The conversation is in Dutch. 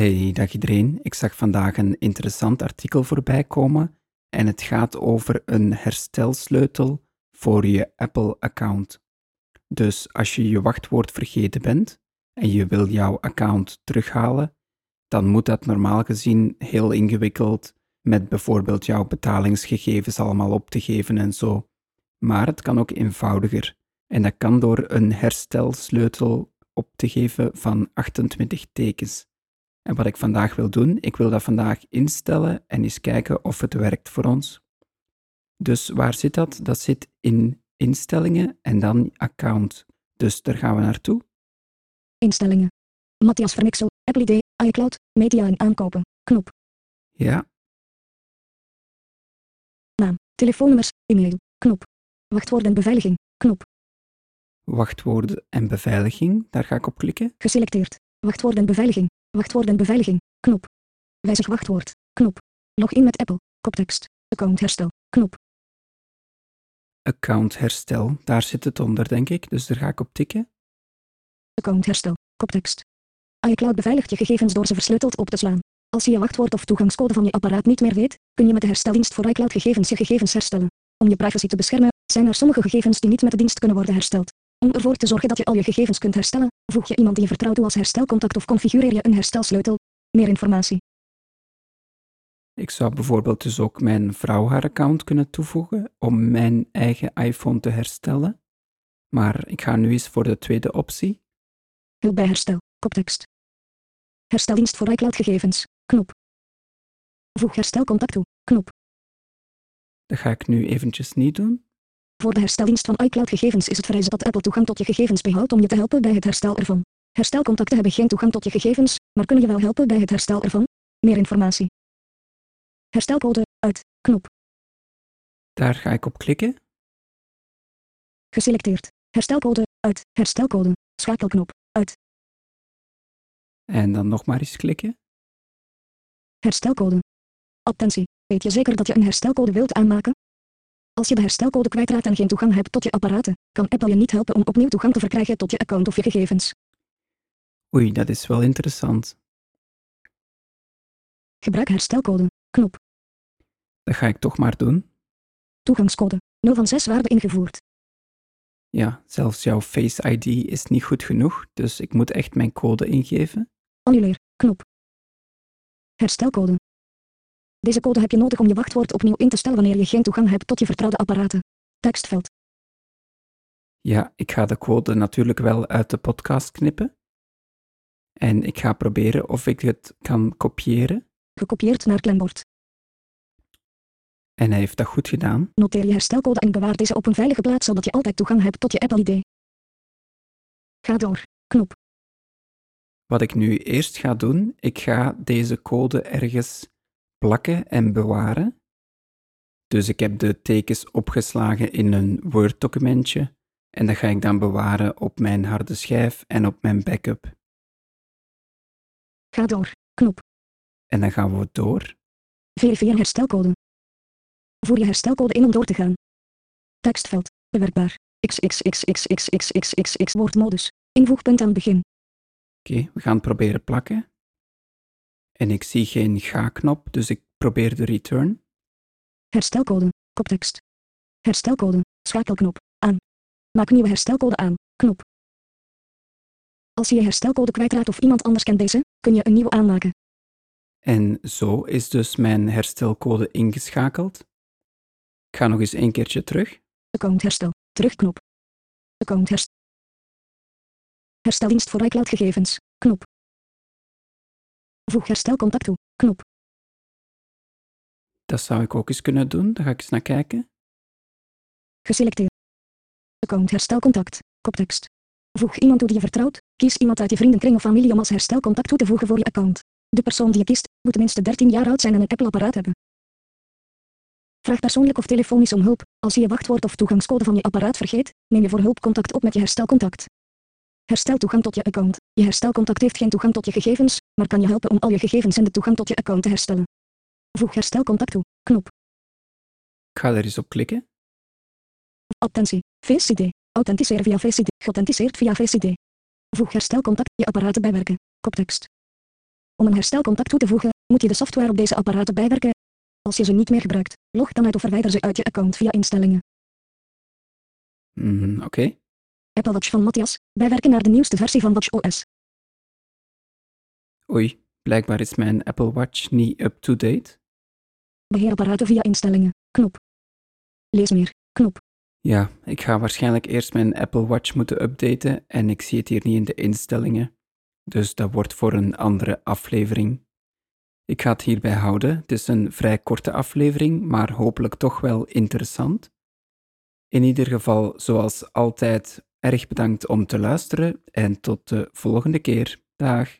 Hey, dag iedereen. Ik zag vandaag een interessant artikel voorbij komen en het gaat over een herstelsleutel voor je Apple-account. Dus als je je wachtwoord vergeten bent en je wil jouw account terughalen, dan moet dat normaal gezien heel ingewikkeld met bijvoorbeeld jouw betalingsgegevens allemaal op te geven en zo. Maar het kan ook eenvoudiger en dat kan door een herstelsleutel op te geven van 28 tekens. En wat ik vandaag wil doen, ik wil dat vandaag instellen en eens kijken of het werkt voor ons. Dus waar zit dat? Dat zit in instellingen en dan account. Dus daar gaan we naartoe. Instellingen. Matthias Vernixel, Apple ID, iCloud, media en aankopen. Knop. Ja, Naam. Telefoonnummers. E-mail. Knop. Wachtwoorden beveiliging. Knop. wachtwoorden en beveiliging, daar ga ik op klikken. Geselecteerd. Wachtwoorden beveiliging. Wachtwoorden beveiliging. Knop. Wijzig wachtwoord. Knop. Login met Apple. Koptekst. Account herstel. Knop. Account herstel, daar zit het onder, denk ik. Dus daar ga ik op tikken. Account herstel. Koptekst. iCloud beveiligt je gegevens door ze versleuteld op te slaan. Als je je wachtwoord of toegangscode van je apparaat niet meer weet, kun je met de hersteldienst voor iCloud gegevens je gegevens herstellen. Om je privacy te beschermen, zijn er sommige gegevens die niet met de dienst kunnen worden hersteld. Om ervoor te zorgen dat je al je gegevens kunt herstellen, voeg je iemand die je vertrouwt toe als herstelcontact of configureer je een herstelsleutel. Meer informatie. Ik zou bijvoorbeeld dus ook mijn vrouw haar account kunnen toevoegen om mijn eigen iPhone te herstellen. Maar ik ga nu eens voor de tweede optie. Hulp bij herstel. Koptekst. Hersteldienst voor iCloud gegevens. Knop. Voeg herstelcontact toe. Knop. Dat ga ik nu eventjes niet doen. Voor de hersteldienst van iCloud gegevens is het vereist dat Apple toegang tot je gegevens behoudt om je te helpen bij het herstel ervan. Herstelcontacten hebben geen toegang tot je gegevens, maar kunnen je wel helpen bij het herstel ervan. Meer informatie. Herstelcode uit. Knop. Daar ga ik op klikken. Geselecteerd. Herstelcode uit. Herstelcode. Schakelknop uit. En dan nog maar eens klikken. Herstelcode. Attentie. Weet je zeker dat je een herstelcode wilt aanmaken? Als je de herstelcode kwijtraakt en geen toegang hebt tot je apparaten, kan Apple je niet helpen om opnieuw toegang te verkrijgen tot je account of je gegevens. Oei, dat is wel interessant. Gebruik herstelcode. Knop. Dat ga ik toch maar doen. Toegangscode. 0 van 6 waarde ingevoerd. Ja, zelfs jouw Face ID is niet goed genoeg, dus ik moet echt mijn code ingeven. Annuleer. Knop. Herstelcode. Deze code heb je nodig om je wachtwoord opnieuw in te stellen wanneer je geen toegang hebt tot je vertrouwde apparaten. Tekstveld. Ja, ik ga de code natuurlijk wel uit de podcast knippen. En ik ga proberen of ik het kan kopiëren. Gekopieerd naar klembord. En hij heeft dat goed gedaan. Noteer je herstelcode en bewaar deze op een veilige plaats zodat je altijd toegang hebt tot je Apple ID. Ga door. Knop. Wat ik nu eerst ga doen, ik ga deze code ergens plakken en bewaren. Dus ik heb de tekens opgeslagen in een Word-documentje en dat ga ik dan bewaren op mijn harde schijf en op mijn backup. Ga door. Knop. En dan gaan we door. Verifieer herstelcode. Voer je herstelcode in om door te gaan. Tekstveld. Bewerkbaar. XXXXXXXXX woordmodus. Invoegpunt aan begin. Oké, we gaan proberen plakken. En ik zie geen ga-knop, dus ik probeer de return. Herstelcode. Koptekst. Herstelcode. Schakelknop. Aan. Maak nieuwe herstelcode aan. Knop. Als je je herstelcode kwijtraakt of iemand anders kent deze, kun je een nieuwe aanmaken. En zo is dus mijn herstelcode ingeschakeld. Ik ga nog eens een keertje terug. Account herstel. Terugknop. Account herstel. Hersteldienst voor iCloud gegevens. Knop. Voeg herstelcontact toe. Knop. Dat zou ik ook eens kunnen doen. Daar ga ik eens naar kijken. Geselecteerd. Account herstelcontact. Koptekst. Voeg iemand toe die je vertrouwt. Kies iemand uit je vriendenkring of familie om als herstelcontact toe te voegen voor je account. De persoon die je kiest, moet tenminste 13 jaar oud zijn en een Apple-apparaat hebben. Vraag persoonlijk of telefonisch om hulp. Als je je wachtwoord of toegangscode van je apparaat vergeet, neem je voor hulp contact op met je herstelcontact. Herstel toegang tot je account. Je herstelcontact heeft geen toegang tot je gegevens, maar kan je helpen om al je gegevens en de toegang tot je account te herstellen. Voeg herstelcontact toe. Knop. Ik ga er eens op klikken. Attentie. Face ID. Authenticeren via Face ID. Geauthenticeerd via Face ID. Voeg herstelcontact je apparaten bijwerken. Koptekst. Om een herstelcontact toe te voegen, moet je de software op deze apparaten bijwerken. Als je ze niet meer gebruikt, log dan uit of verwijder ze uit je account via instellingen. Mhm, Oké. Apple Watch van Matthias, bijwerken naar de nieuwste versie van WatchOS. Oei, blijkbaar is mijn Apple Watch niet up-to-date. Beheer apparaten via instellingen, knop. Lees meer, knop. Ja, ik ga waarschijnlijk eerst mijn Apple Watch moeten updaten en ik zie het hier niet in de instellingen. Dus dat wordt voor een andere aflevering. Ik ga het hierbij houden. Het is een vrij korte aflevering, maar hopelijk toch wel interessant. In ieder geval, zoals altijd, erg bedankt om te luisteren en tot de volgende keer. Dag.